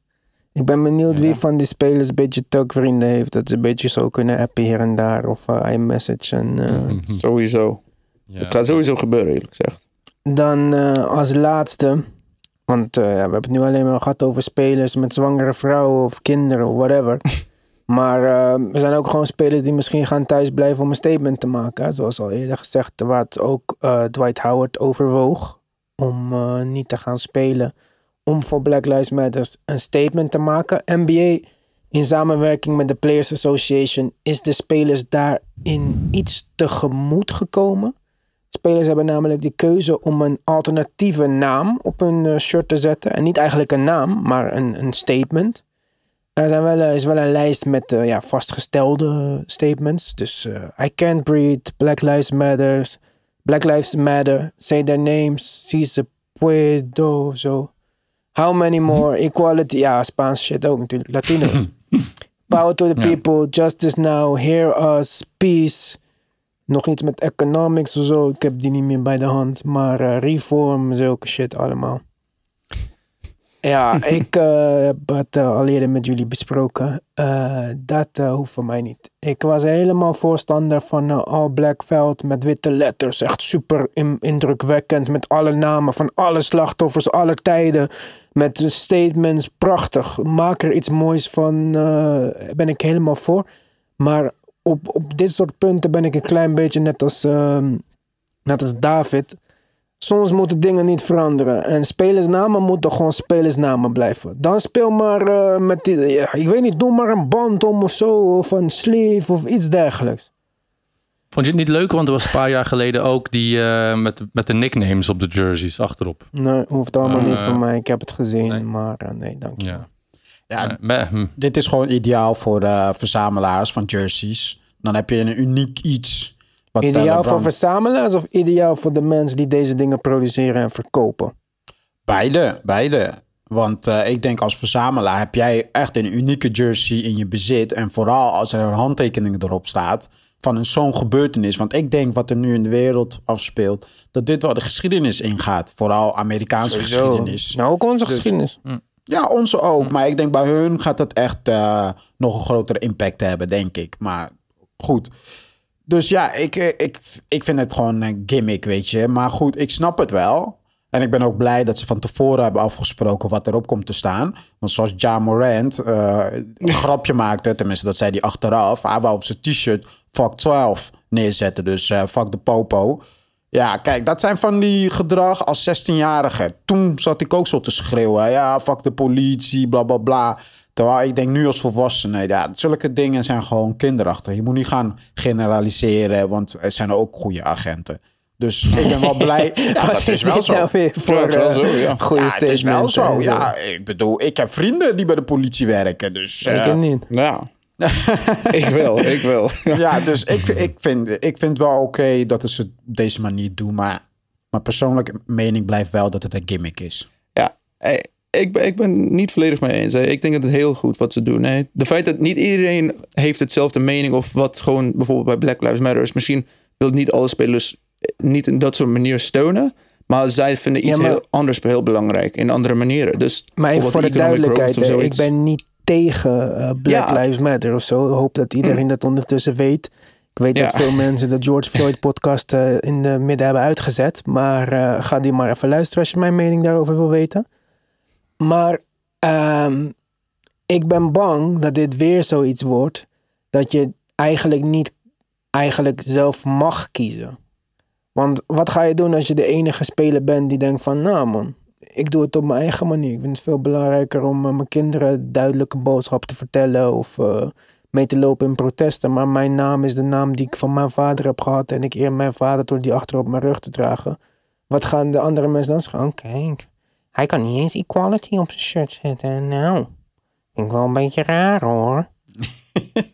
Speaker 1: Ik ben benieuwd wie van die spelers een beetje tukvrienden heeft. Dat ze een beetje zo kunnen appen hier en daar. Of eh, iMessage. En, eh,
Speaker 2: Sowieso.
Speaker 3: Ja.
Speaker 2: Dat gaat sowieso gebeuren, eerlijk gezegd.
Speaker 1: Dan eh, als laatste. Want eh, ja, we hebben het nu alleen maar gehad over spelers met zwangere vrouwen of kinderen of whatever. maar eh, er zijn ook gewoon spelers die misschien gaan thuisblijven om een statement te maken. hè. Zoals al eerder gezegd, waar het ook eh, Dwight Howard overwoog om niet te gaan spelen. Om voor Black Lives Matter een statement te maken. NBA in samenwerking met de Players Association is de spelers daarin iets tegemoet gekomen. Spelers hebben namelijk de keuze om een alternatieve naam op hun eh, shirt te zetten. En niet eigenlijk een naam, maar een, een statement. Er zijn wel, eh, is wel een lijst met eh, ja, vastgestelde statements. Dus I can't breathe, Black Lives Matter, Black Lives Matter, say their names, Cesar Puedo of zo. How many more, equality, ja, Spaans shit ook natuurlijk, Latino's. Power to the people, justice now, hear us, peace. Nog iets met economics of zo. Ik heb die niet meer bij de hand. Maar eh, reform, zulke shit allemaal. Ja, ik eh, heb het eh, al eerder met jullie besproken. Eh, dat hoeft voor mij niet. Ik was helemaal voorstander van een all-black veld met witte letters. Echt super in- indrukwekkend. Met alle namen van alle slachtoffers, alle tijden. Met statements, prachtig. Maak er iets moois van. ben ik helemaal voor. Maar op, op dit soort punten ben ik een klein beetje net als, ehm, net als David. Soms moeten dingen niet veranderen. En spelersnamen moeten gewoon spelersnamen blijven. Dan speel maar eh, met die, ja, ik weet niet, doe maar een band om of zo. Of een sleeve of iets dergelijks.
Speaker 3: Vond je het niet leuk? Want er was een paar jaar geleden ook die eh, met, met de nicknames op de jerseys achterop.
Speaker 1: Nee, hoeft allemaal
Speaker 3: Eh,
Speaker 1: niet van mij. Ik heb het gezien,
Speaker 3: nee.
Speaker 1: maar eh, nee, dank je.
Speaker 3: Ja.
Speaker 4: Ja,
Speaker 3: Eh, hm.
Speaker 4: dit is gewoon ideaal voor de verzamelaars van jerseys. Dan heb je een uniek iets. Wat
Speaker 1: Ideaal voor verzamelaars of ideaal voor de mensen die deze dingen produceren en verkopen?
Speaker 4: Beide, beide. Want eh, ik denk als verzamelaar heb jij echt een unieke jersey in je bezit. En vooral als er een handtekening erop staat van een zo'n gebeurtenis. Want ik denk wat er nu in de wereld afspeelt, dat dit wel de geschiedenis ingaat. Vooral Amerikaanse geschiedenis.
Speaker 1: Nou, ook onze
Speaker 4: Dus-
Speaker 1: geschiedenis.
Speaker 4: Ja, onze ook. Maar ik denk bij hun gaat het echt eh, nog een grotere impact hebben, denk ik. Maar goed. Dus ja, ik, eh, ik, ik vind het gewoon een gimmick, weet je. Maar goed, ik snap het wel. En ik ben ook blij dat ze van tevoren hebben afgesproken wat erop komt te staan. Want zoals Ja Morant eh, een grapje maakte, tenminste dat zei hij achteraf. Hij wou op zijn t-shirt fuck 12 neerzetten. Dus eh fuck de popo. Ja, kijk, dat zijn van die gedrag als 16-jarige. Toen zat ik ook zo te schreeuwen. Ja, fuck de politie, bla bla bla. Terwijl ik denk nu als volwassene, ja, zulke dingen zijn gewoon kinderachtig. Je moet niet gaan generaliseren, want er zijn ook goede agenten. Dus ik ben wel blij. Ja, dat is wel zo.
Speaker 1: nou weer voor
Speaker 2: Ja, het is wel zo, ja.
Speaker 1: goede
Speaker 4: Ja, het is wel zo. Ja, ik bedoel, ik heb vrienden die bij de politie werken. Dus,
Speaker 1: Ik het niet.
Speaker 2: Ja. ik wel, ik wel.
Speaker 4: ja, dus ik, ik, vind, ik vind wel oké dat ze het op deze manier doen. Maar mijn persoonlijke mening blijft wel dat het een gimmick is.
Speaker 2: Ja, eh, ik, ben- ik ben niet volledig mee eens. hè. Ik denk dat het heel goed wat ze doen. hè. De feit dat niet iedereen heeft hetzelfde mening of wat gewoon bijvoorbeeld bij Black Lives Matter is. Misschien wil niet alle spelers niet in dat soort manier steunen. Maar zij vinden iets
Speaker 1: Ja, maar-
Speaker 2: heel anders heel belangrijk in andere manieren. Dus
Speaker 1: Maar even voor de duidelijkheid, hè, ik ben niet tegen eh, Black
Speaker 2: Ja.
Speaker 1: Lives Matter of zo. Ik hoop dat iedereen dat ondertussen weet. Ik weet dat veel mensen de George Floyd podcast eh, in de midden hebben uitgezet. Maar eh, ga die maar even luisteren als je mijn mening daarover wil weten. Maar ehm, ik ben bang dat dit weer zoiets wordt dat je eigenlijk niet eigenlijk zelf mag kiezen. Want wat ga je doen als je de enige speler bent die denkt van, nou man, ik doe het op mijn eigen manier. Ik vind het veel belangrijker om eh, mijn kinderen duidelijke boodschap te vertellen of eh, mee te lopen in protesten. Maar mijn naam is de naam die ik van mijn vader heb gehad en ik eer mijn vader door die achter op mijn rug te dragen. Wat gaan de andere mensen dan zeggen? Kijk, hij kan niet eens equality op zijn shirt zetten. Nou, vind ik wel een beetje raar hoor.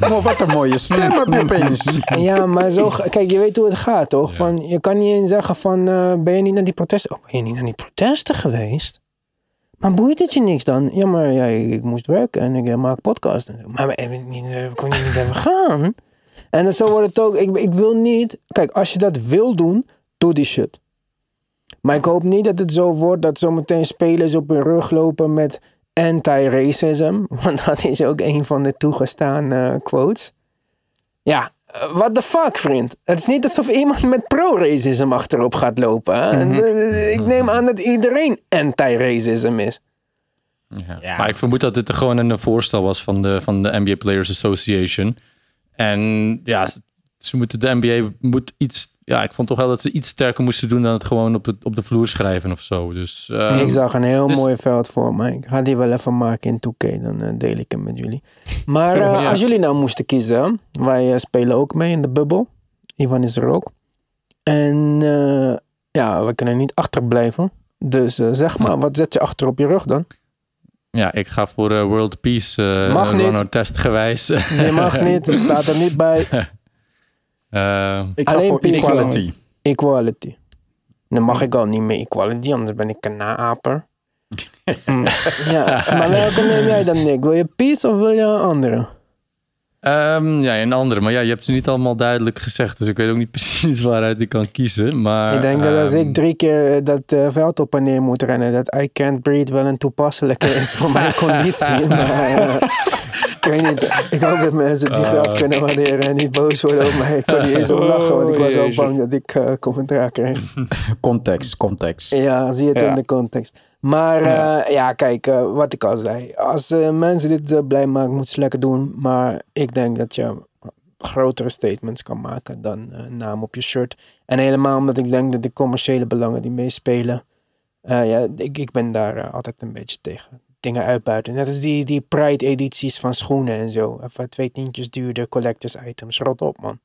Speaker 4: Oh, wat een mooie stem heb je opeens.
Speaker 1: Ja, maar zo, ga- kijk, je weet hoe het gaat, toch? Van, je kan niet eens zeggen van, eh, ben je niet naar die protesten? Oh, ben je niet naar die protesten geweest? Maar boeit het je niks dan? Ja, maar ja, ik, ik moest werken en ik eh, maak podcast. en zo. Maar maar, eh, kon je niet even gaan? En dat, zo wordt het ook. Ik, ik wil niet... Kijk, als je dat wil doen, doe die shit. Maar ik hoop niet dat het zo wordt dat zometeen spelers op hun rug lopen met anti-racism. Want dat is ook een van de toegestaan eh, quotes. Ja, eh, what the fuck, vriend? Het is niet alsof iemand met pro-racism achterop gaat lopen. hè? De- Ik neem aan dat iedereen anti-racism is.
Speaker 3: Ja.
Speaker 4: Ja.
Speaker 3: Maar ik vermoed dat dit gewoon een voorstel was van de, van de NBA Players Association. En ja, ze- ze moeten de NBA moet iets. Ja, ik vond toch wel dat ze iets sterker moesten doen dan het gewoon op, het, op de vloer schrijven of zo. Dus eh,
Speaker 1: ik zag een heel
Speaker 3: dus-
Speaker 1: mooi veld voor me. Ik ga die wel even maken in 2K, dan eh, deel ik hem met jullie. Maar eh,
Speaker 3: Ja.
Speaker 1: als jullie nou moesten kiezen, wij eh, spelen ook mee in de bubbel. Ivan is er ook. En ja, we kunnen niet achterblijven. Dus zeg maar, wat zet je achter op je rug dan?
Speaker 3: ja, ik ga voor World Peace
Speaker 1: Mag niet.
Speaker 3: runner test gewijs.
Speaker 1: Je mag niet, staat er niet bij.
Speaker 3: Eh,
Speaker 4: Ik ga
Speaker 1: Alleen
Speaker 4: voor equality.
Speaker 1: Equality. Dan mag ik al niet meer equality, anders ben ik een naaper. ja, maar welke neem jij dan, Nick? Wil je peace of wil je een andere?
Speaker 3: ehm, ja, een andere. Maar ja, je hebt ze niet allemaal duidelijk gezegd. Dus ik weet ook niet precies waaruit ik kan kiezen. Maar,
Speaker 1: ik denk dat als
Speaker 3: ehm,
Speaker 1: ik drie keer eh, dat eh, veld op en neer moet rennen, dat I can't breathe wel een toepasselijke is voor mijn conditie. Maar ik weet niet. Ik hoop dat mensen die grap kunnen waarderen en niet boos worden op mij. Ik kon niet eens om lachen, want ik was al
Speaker 2: jezus.
Speaker 1: bang dat ik eh, commentaar kreeg.
Speaker 4: Context, context.
Speaker 1: Ja, zie het
Speaker 2: Ja.
Speaker 1: in de context. Maar ja, ja kijk, eh, wat ik al zei. Als eh, mensen dit eh, blij maken, moeten ze lekker doen. Maar ik denk dat je grotere statements kan maken dan eh, naam op je shirt. En helemaal omdat ik denk dat de commerciële belangen die meespelen. eh, ja, ik, ik ben daar eh, altijd een beetje tegen. Dingen uitbuiten. Net als die, die Pride-edities van schoenen en zo. Even twee tientjes duurder, collectors items. Rot op, man.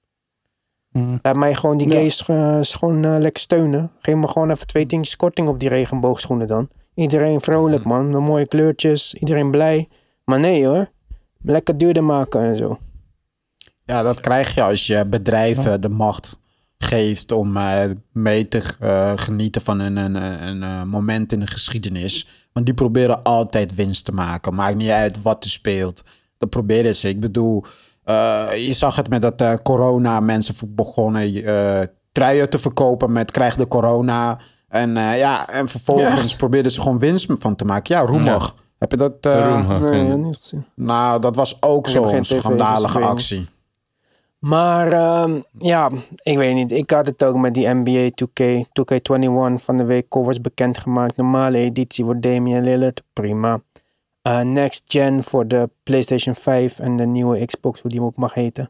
Speaker 2: Mhm.
Speaker 1: Laat mij gewoon die
Speaker 2: Ja.
Speaker 1: gays eh, gewoon eh, lekker steunen. Geef me gewoon even twee tientjes korting op die regenboogschoenen dan. Iedereen vrolijk man, de mooie kleurtjes, iedereen blij. Maar nee hoor, lekker duurder maken en zo.
Speaker 4: Ja, dat krijg je als je bedrijven de macht geeft om eh, mee te eh, genieten van een, een, een, een, eh, moment in de geschiedenis. Want die proberen altijd winst te maken. Maakt niet uit wat er speelt. Dat proberen ze. Ik bedoel, eh, je zag het met dat eh, corona. Mensen begonnen eh, truien te verkopen met krijg de corona. En eh, ja, en vervolgens probeerden ze gewoon winst van te maken. Ja, roemig. Heb je dat? eh,
Speaker 1: Nee, niet gezien.
Speaker 4: Nou, dat was ook zo'n
Speaker 1: dus
Speaker 4: schandalige actie.
Speaker 1: Maar ehm, ja, ik weet niet. Ik had het ook met die NBA 2K, 2K21 van de week covers bekendgemaakt. Normale editie voor Damian Lillard, prima. Eh, next gen voor de PlayStation 5 en de nieuwe Xbox, hoe die ook mag heten.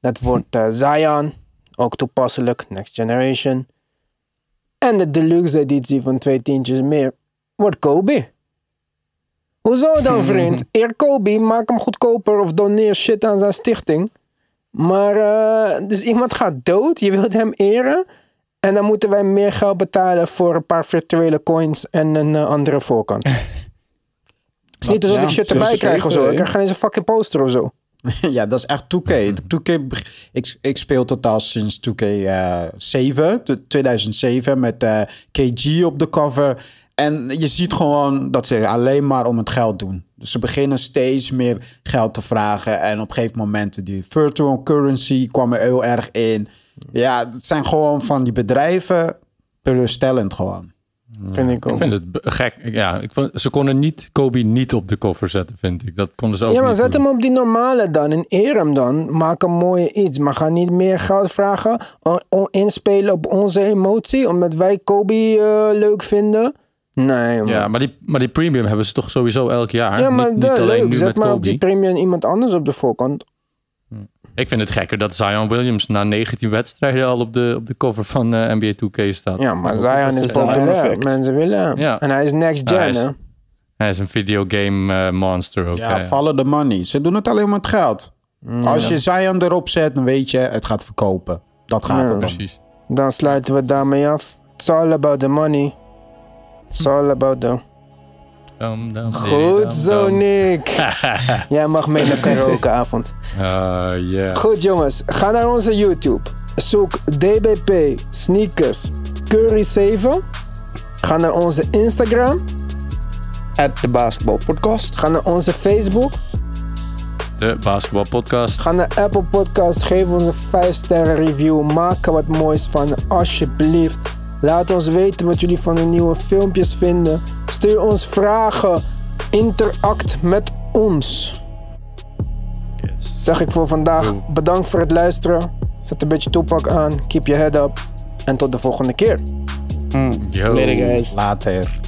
Speaker 1: Dat wordt eh, Zion. Ook toepasselijk, Next Generation. En de deluxe editie van twee tientjes meer wordt Kobe. Hoezo dan, vriend? Eer Kobe, maak hem goedkoper of doneer shit aan zijn stichting. Maar, eh, dus iemand gaat dood, je wilt hem eren. En dan moeten wij meer geld betalen voor een paar virtuele coins en een eh, andere voorkant. Het is niet alsof
Speaker 4: Ja,
Speaker 1: ik shit erbij krijg of zo. Ik krijg geen eens een fucking poster of zo.
Speaker 4: ja, dat is echt 2K. 2K beg- ik, ik speel totaal sinds 2K eh, 7, de- 2007, met eh, KG op de cover. En je ziet gewoon dat ze alleen maar om het geld doen. Dus ze beginnen steeds meer geld te vragen. En op een gegeven moment die virtual currency kwam er heel erg in. Ja, het zijn gewoon van die bedrijven teleurstellend gewoon.
Speaker 1: Vind ik ook.
Speaker 3: Ik vind het gek. Ja, ik vond, ze konden niet Kobe niet op de cover zetten, vind ik. Dat konden ze ook
Speaker 1: Ja, maar
Speaker 3: niet
Speaker 1: zet
Speaker 3: doen.
Speaker 1: hem op die normale dan en eer hem dan. Maak een mooie iets. Maar ga niet meer geld vragen. o- o- inspelen op onze emotie. Omdat wij Kobe eh, leuk vinden. Nee, man.
Speaker 3: Ja, maar die, maar die premium hebben ze toch sowieso elk jaar.
Speaker 1: Ja, maar
Speaker 3: niet,
Speaker 1: de,
Speaker 3: niet alleen
Speaker 1: leuk.
Speaker 3: nu
Speaker 1: Zet
Speaker 3: met
Speaker 1: maar op
Speaker 3: Kobe.
Speaker 1: die premium iemand anders op de voorkant.
Speaker 3: Ik vind het gekker dat Zion Williams na 19 wedstrijden al op de, op de cover van eh, NBA 2K staat.
Speaker 1: Ja, maar Zion is populair. Mensen willen hem.
Speaker 3: Ja.
Speaker 1: En hij is next gen,
Speaker 3: hij is-
Speaker 1: hè?
Speaker 3: Hij is een videogame eh, monster ook.
Speaker 4: Ja, follow the money. Ze doen het alleen met geld. Als je Zion erop zet, dan weet je, het gaat verkopen. Dat gaat
Speaker 1: Ja.
Speaker 4: het om.
Speaker 3: Precies.
Speaker 1: Dan sluiten we daarmee af. It's all about the money. It's all about the...
Speaker 3: Dam, dam,
Speaker 1: Goed
Speaker 3: dam,
Speaker 1: zo. Nick. Jij mag mee naar karaokeavond.
Speaker 3: Ah, ja.
Speaker 1: Goed jongens, ga naar onze YouTube. Zoek DBP Sneakers Curry 7. Ga naar onze Instagram.
Speaker 2: At de Basketball Podcast.
Speaker 1: Ga naar onze Facebook.
Speaker 3: De basketbalpodcast.
Speaker 1: Ga naar Apple Podcast. Geef ons een 5 sterren review. Maak er wat moois van, alsjeblieft. Laat ons weten wat jullie van de nieuwe filmpjes vinden. Stuur ons vragen. Interact met ons. Zeg ik voor vandaag. Bedankt voor het luisteren. Zet een beetje toepak aan. Keep your head up. En tot de volgende keer.
Speaker 3: Yo.
Speaker 2: Later guys.
Speaker 4: Later.